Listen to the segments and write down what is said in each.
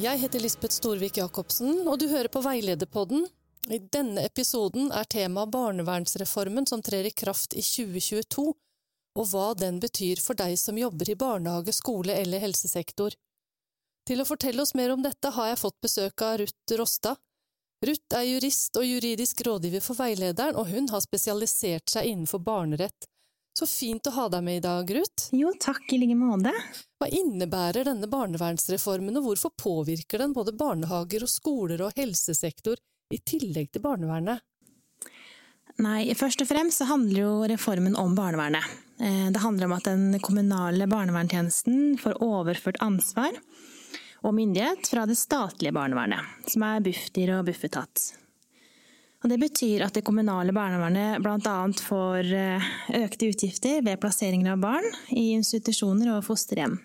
Jeg heter Lisbeth Storvik Jacobsen, og du hører på Veilederpodden. I denne episoden er temaet barnevernsreformen som trer i kraft i 2022, og hva den betyr for deg som jobber i barnehage, skole eller helsesektor. Til å fortelle oss mer om dette har jeg fått besøk av Ruth Rostad. Ruth er jurist og juridisk rådgiver for veilederen, og hun har spesialisert seg innenfor barnerett. Så fint å ha deg med i dag, Ruth. Jo, takk i like måte. Hva innebærer denne barnevernsreformen, og hvorfor påvirker den både barnehager og skoler og helsesektor, i tillegg til barnevernet? Nei, først og fremst så handler jo reformen om barnevernet. Eh, det handler om at den kommunale barnevernstjenesten får overført ansvar og myndighet fra det statlige barnevernet, som er Bufdir og Bufetat. Og det betyr at det kommunale barnevernet bl.a. får eh, økte utgifter ved plasseringer av barn i institusjoner og fosterhjem.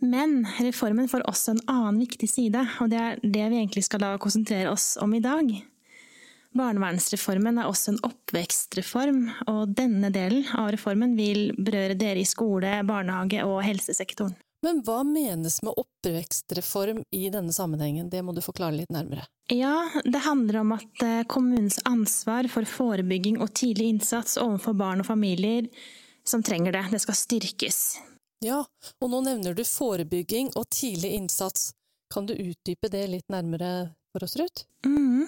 Men reformen får også en annen viktig side, og det er det vi egentlig skal konsentrere oss om i dag. Barnevernsreformen er også en oppvekstreform, og denne delen av reformen vil berøre dere i skole, barnehage og helsesektoren. Men hva menes med oppvekstreform i denne sammenhengen, det må du forklare litt nærmere. Ja, det handler om at eh, kommunens ansvar for forebygging og tidlig innsats overfor barn og familier som trenger det, det skal styrkes. Ja, og nå nevner du forebygging og tidlig innsats. Kan du utdype det litt nærmere for oss, Ruth? Mm.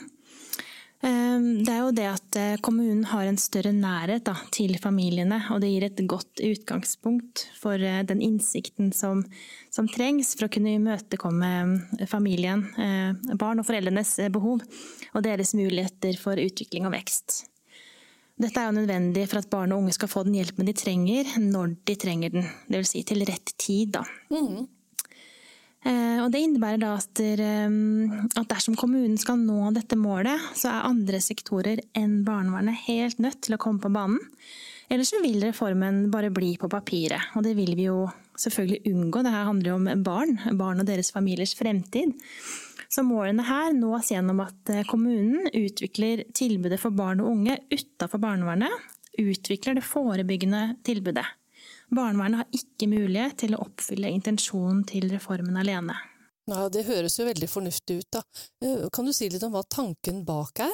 Ehm, det er jo det at eh, kommunen har en større nærhet da, til familiene, og det gir et godt utgangspunkt for eh, den innsikten som, som trengs for å kunne imøtekomme eh, familien, barn og foreldrenes behov, og deres muligheter for utvikling og vekst. Dette er jo nødvendig for at barn og unge skal få den hjelpen de trenger, når de trenger den, dvs. Si til rett tid. Da. Mm. Eh, og det innebærer da at, at, dersom kommunen skal nå dette målet, så er andre sektorer enn barnevernet helt nødt til å komme på banen. Ellers så vil reformen bare bli på papiret, og det vil vi jo selvfølgelig unngå. Dette handler jo om barn, barn og deres familiers fremtid. Så målene her nås gjennom at eh, kommunen utvikler tilbudet for barn og unge utafor barnevernet. Utvikler det forebyggende tilbudet. Barnevernet har ikke mulighet til å oppfylle intensjonen til reformen alene. Ja, Det høres jo veldig fornuftig ut, da. Eh, kan du si litt om hva tanken bak er?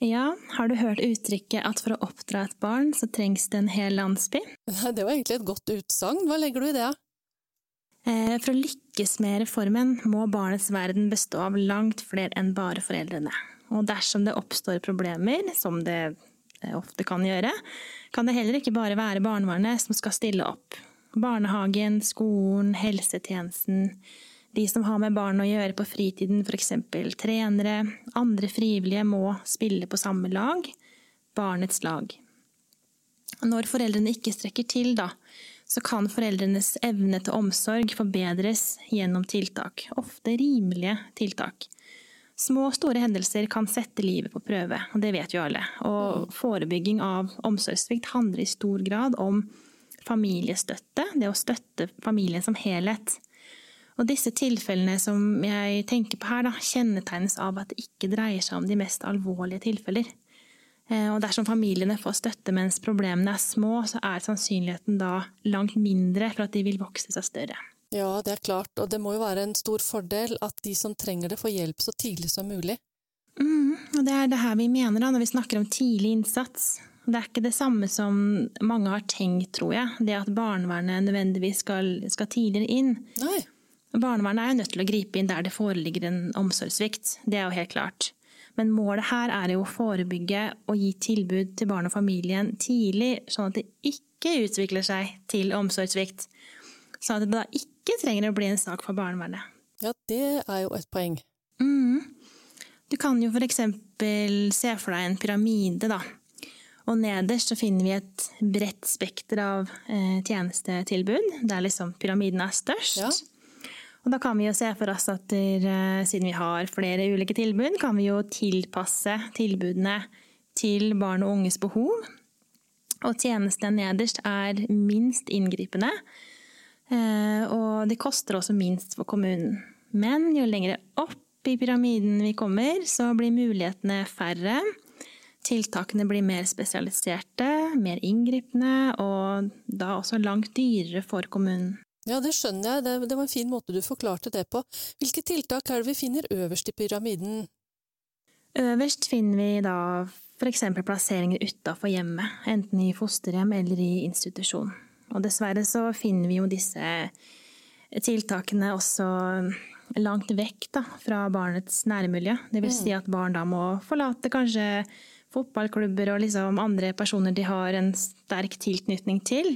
Ja, har du hørt uttrykket at for å oppdra et barn, så trengs det en hel landsby? Det var egentlig et godt utsagn, hva legger du i det? Eh, for å lykkes med reformen må barnets verden bestå av langt flere enn bare foreldrene. Og dersom det oppstår problemer, som det ofte kan gjøre, kan det heller ikke bare være barnevernet som skal stille opp. Barnehagen, skolen, helsetjenesten, de som har med barn å gjøre på fritiden, f.eks. trenere, andre frivillige må spille på samme lag, barnets lag. Når foreldrene ikke strekker til, da, så kan foreldrenes evne til omsorg forbedres gjennom tiltak, ofte rimelige tiltak. Små og store hendelser kan sette livet på prøve, og det vet jo alle. Og forebygging av omsorgssvikt handler i stor grad om familiestøtte, det å støtte familien som helhet. Og disse tilfellene som jeg tenker på her, da, kjennetegnes av at det ikke dreier seg om de mest alvorlige tilfeller. Eh, og dersom familiene får støtte mens problemene er små, så er sannsynligheten da langt mindre for at de vil vokse seg større. Ja, det er klart, og det må jo være en stor fordel at de som trenger det, får hjelp så tidlig som mulig. Mm, og det er det her vi mener da, når vi snakker om tidlig innsats. Det er ikke det samme som mange har tenkt, tror jeg, det at barnevernet nødvendigvis skal, skal tidligere inn. Nei. Barnevernet er jo nødt til å gripe inn der det foreligger en omsorgssvikt, det er jo helt klart. Men målet her er jo å forebygge og gi tilbud til barn og familien tidlig, sånn at det ikke utvikler seg til omsorgssvikt. Sånn at det da ikke ikke trenger å bli en sak for barnevernet. Ja, det er jo et poeng. Mm. Du kan jo for eksempel se for deg en pyramide, da. Og nederst så finner vi et bredt spekter av eh, tjenestetilbud, der liksom pyramiden er størst. Ja. Og da kan vi jo se for oss at der, eh, siden vi har flere ulike tilbud, kan vi jo tilpasse tilbudene til barn og unges behov. Og tjenesten nederst er minst inngripende, og det koster også minst for kommunen. Men jo lenger opp i pyramiden vi kommer, så blir mulighetene færre. Tiltakene blir mer spesialiserte, mer inngripende, og da også langt dyrere for kommunen. Ja, det skjønner jeg. Det, det, var en fin måte du forklarte det på. Hvilke tiltak er det vi finner øverst i pyramiden? Øverst finner vi da f.eks. plasseringer utafor hjemmet, enten i fosterhjem eller i institusjon. Og dessverre så finner vi jo disse tiltakene også langt vekk da, fra barnets nærmiljø. Det vil si mm. at barn da må forlate kanskje fotballklubber og liksom andre personer de har en sterk tilknytning til.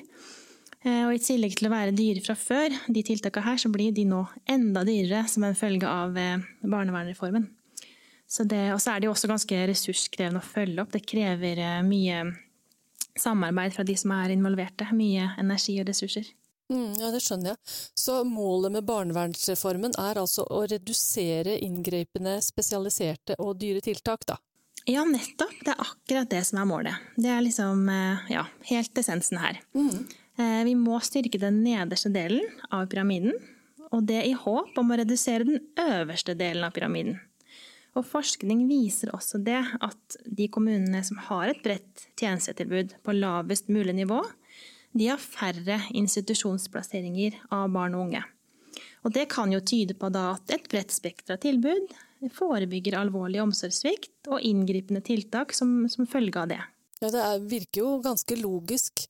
Eh, og i tillegg til å være dyre fra før, de tiltakene her, så blir de nå enda dyrere som en følge av eh, barnevernreformen. og så er de også ganske ressurskrevende å følge opp. Det krever eh, mye samarbeid fra de som er involverte. Mye energi og ressurser. Mm, ja, det skjønner jeg. Så målet med barnevernsreformen er altså å redusere inngripende, spesialiserte og dyre tiltak, da? Ja, nettopp. Det er akkurat det som er målet. Det er liksom, eh, ja, helt essensen her. Mm. Eh, vi må styrke den nederste delen av pyramiden, og det i håp om å redusere den øverste delen av pyramiden. Og forskning viser også det at de kommunene som har et bredt tjenestetilbud på lavest mulig nivå, de har færre institusjonsplasseringer av barn og unge. Og det kan jo tyde på at et bredt spekter av tilbud forebygger alvorlig omsorgssvikt og inngripende tiltak som, som følge av det. Ja, Det er, virker jo ganske logisk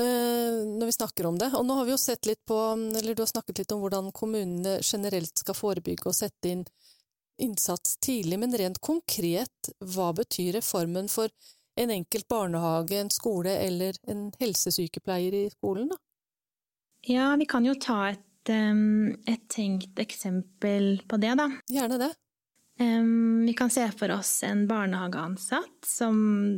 eh, når vi snakker om det. Og nå har vi jo sett litt på, eller du har snakket litt om hvordan kommunene generelt skal forebygge og sette inn innsats tidlig, men rent konkret, hva betyr reformen for en enkelt barnehage, en skole eller en helsesykepleier i skolen, da? Ja, vi kan jo ta et, et tenkt eksempel på det, da. Gjerne det. Vi kan se for oss en barnehageansatt som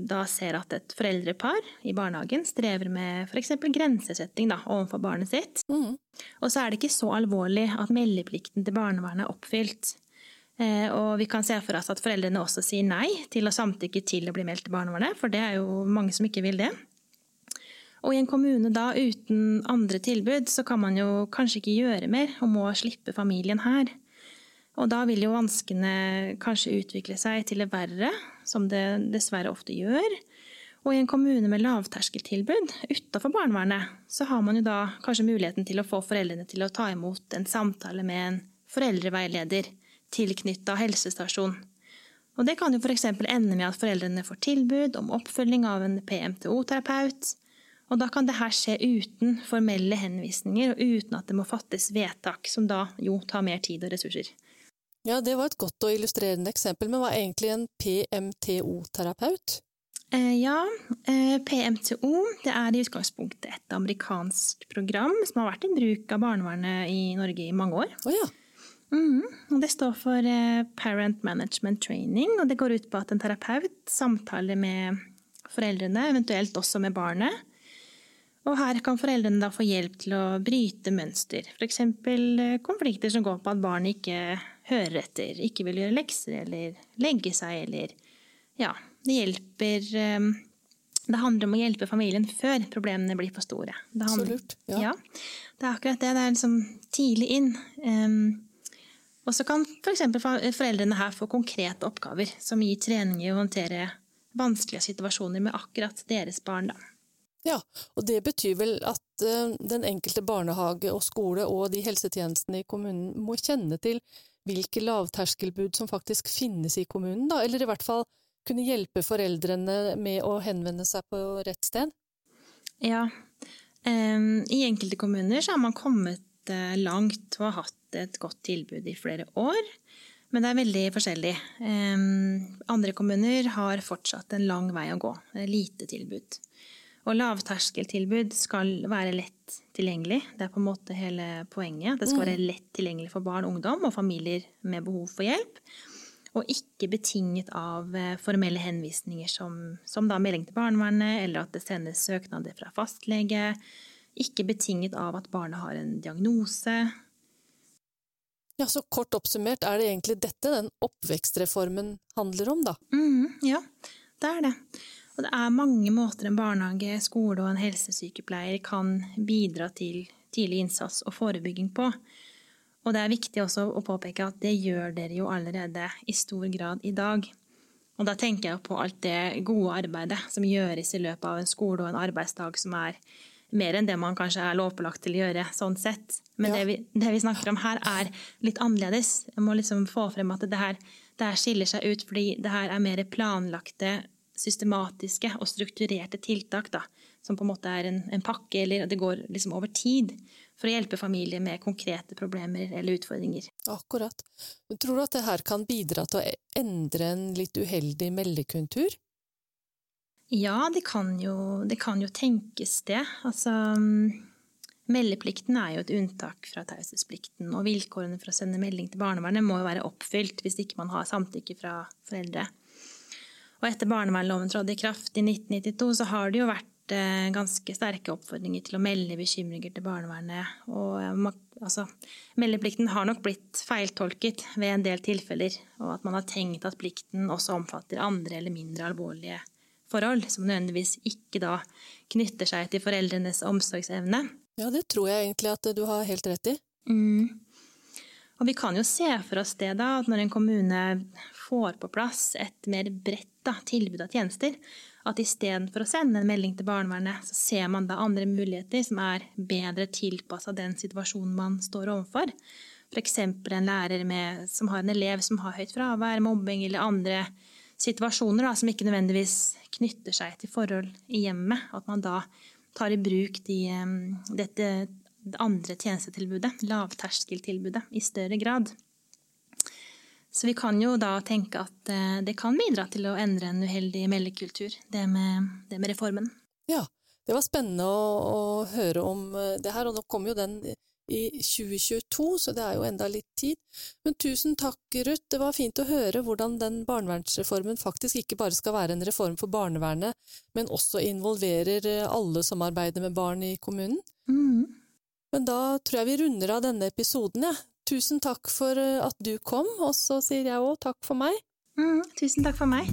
da ser at et foreldrepar i barnehagen strever med f.eks. grensesetting da, overfor barnet sitt. Mm. Og så er det ikke så alvorlig at meldeplikten til barnevernet er oppfylt. Eh, og vi kan se for oss at foreldrene også sier nei til å samtykke til å bli meldt til barnevernet, for det er jo mange som ikke vil det. Og i en kommune da uten andre tilbud, så kan man jo kanskje ikke gjøre mer og må slippe familien her. Og da vil jo vanskene kanskje utvikle seg til det verre, som det dessverre ofte gjør. Og i en kommune med lavterskeltilbud utafor barnevernet, så har man jo da kanskje muligheten til å få foreldrene til å ta imot en samtale med en foreldreveileder tilknytta helsestasjon. Og det kan jo f.eks. ende med at foreldrene får tilbud om oppfølging av en PMTO-terapeut. Og da kan dette skje uten formelle henvisninger og uten at det må fattes vedtak, som da jo tar mer tid og ressurser. Ja, det var et godt og illustrerende eksempel, men hva er egentlig en PMTO-terapeut? Eh, ja, eh, PMTO det er i utgangspunktet et amerikansk program som har vært i bruk av barnevernet i Norge i mange år. Oh, ja. Mm, det står for eh, Parent Management Training, og det går ut på at en terapeut samtaler med foreldrene, eventuelt også med barnet. Og her kan foreldrene da få hjelp til å bryte mønster, f.eks. Eh, konflikter som går på at barnet ikke hører etter, ikke vil gjøre lekser eller legge seg, eller ja, det hjelper eh, det handler om å hjelpe familien før problemene blir for store. Det handler, Så lurt. Ja. ja. Det er akkurat det. Det er liksom tidlig inn. Um, og så kan f.eks. For foreldrene her få konkrete oppgaver som gir trening i å håndtere vanskelige situasjoner med akkurat deres barn. Da. Ja, og det betyr vel at uh, den enkelte barnehage og skole og de helsetjenestene i kommunen må kjenne til hvilke lavterskelbud som faktisk finnes i kommunen, da, eller i hvert fall kunne hjelpe foreldrene med å henvende seg på rett sted? Ja, um, i enkelte kommuner så har man kommet uh, langt og har hatt et godt tilbud i flere år. Men det er veldig forskjellig. Andre kommuner har fortsatt en lang vei å gå. Lite tilbud. Og lavterskeltilbud skal være lett tilgjengelig. Det er på en måte hele poenget. Det skal være mm. lett tilgjengelig for barn, ungdom og familier med behov for hjelp. Og ikke betinget av eh, formelle henvisninger som, som da melding til barnevernet, eller at det sendes søknader fra fastlege. Ikke betinget av at barnet har en diagnose, ja, Så kort oppsummert er det egentlig dette den oppvekstreformen handler om, da? Mm, ja, det er det. Og det er mange måter en barnehage, skole og en helsesykepleier kan bidra til tidlig innsats og forebygging på. Og det er viktig også å påpeke at det gjør dere jo allerede i stor grad i dag. Og da tenker jeg på alt det gode arbeidet som gjøres i løpet av en skole og en arbeidsdag som er mer enn det man kanskje er lovpålagt til å gjøre, sånn sett. Men Ja. det, vi, det vi snakker om her, er litt annerledes. Jeg må liksom få frem at det her, det her skiller seg ut fordi det her er mer planlagte, systematiske og strukturerte tiltak, da. Som på en måte er en, en pakke, eller det går liksom over tid. For å hjelpe familier med konkrete problemer eller utfordringer. Akkurat. Men tror du at det her kan bidra til å endre en litt uheldig meldekultur? Ja, det kan jo, det kan jo tenkes det. Altså, mm, meldeplikten er jo et unntak fra taushetsplikten, og vilkårene for å sende melding til barnevernet må jo være oppfylt hvis ikke man har samtykke fra foreldre. Og etter barnevernloven trådte i kraft i 1992, så har det jo vært eh, ganske sterke oppfordringer til å melde bekymringer til barnevernet. Og eh, altså, meldeplikten har nok blitt feiltolket ved en del tilfeller, og at man har tenkt at plikten også omfatter andre eller mindre alvorlige forhold, som nødvendigvis ikke da knytter seg til foreldrenes omsorgsevne. Ja, det tror jeg egentlig at du har helt rett i. Mm. Og vi kan jo se for oss det da, at når en kommune får på plass et mer bredt da, tilbud av tjenester, at istedenfor å sende en melding til barnevernet, så ser man da andre muligheter som er bedre tilpassa den situasjonen man står overfor. F.eks. en lærer med, som har en elev som har høyt fravær, mobbing eller andre situasjoner da, som ikke nødvendigvis knytter seg til forhold i hjemmet. At man da tar i bruk de, dette det andre tjenestetilbudet, lavterskeltilbudet, i større grad. Så vi kan jo da tenke at eh, det kan bidra til å endre en uheldig meldekultur, det med, det med reformen. Ja, det var spennende å, å høre om eh, det her, og nå kommer jo den i 2022, så det er jo enda litt tid. Men tusen takk, Ruth, det var fint å høre hvordan den barnevernsreformen faktisk ikke bare skal være en reform for barnevernet, men også involverer eh, alle som arbeider med barn i kommunen. Mm. Men da tror jeg vi runder av denne episoden, jeg. Ja. Tusen takk for eh, at du kom, og så sier jeg òg takk for meg. Mm, tusen takk for meg.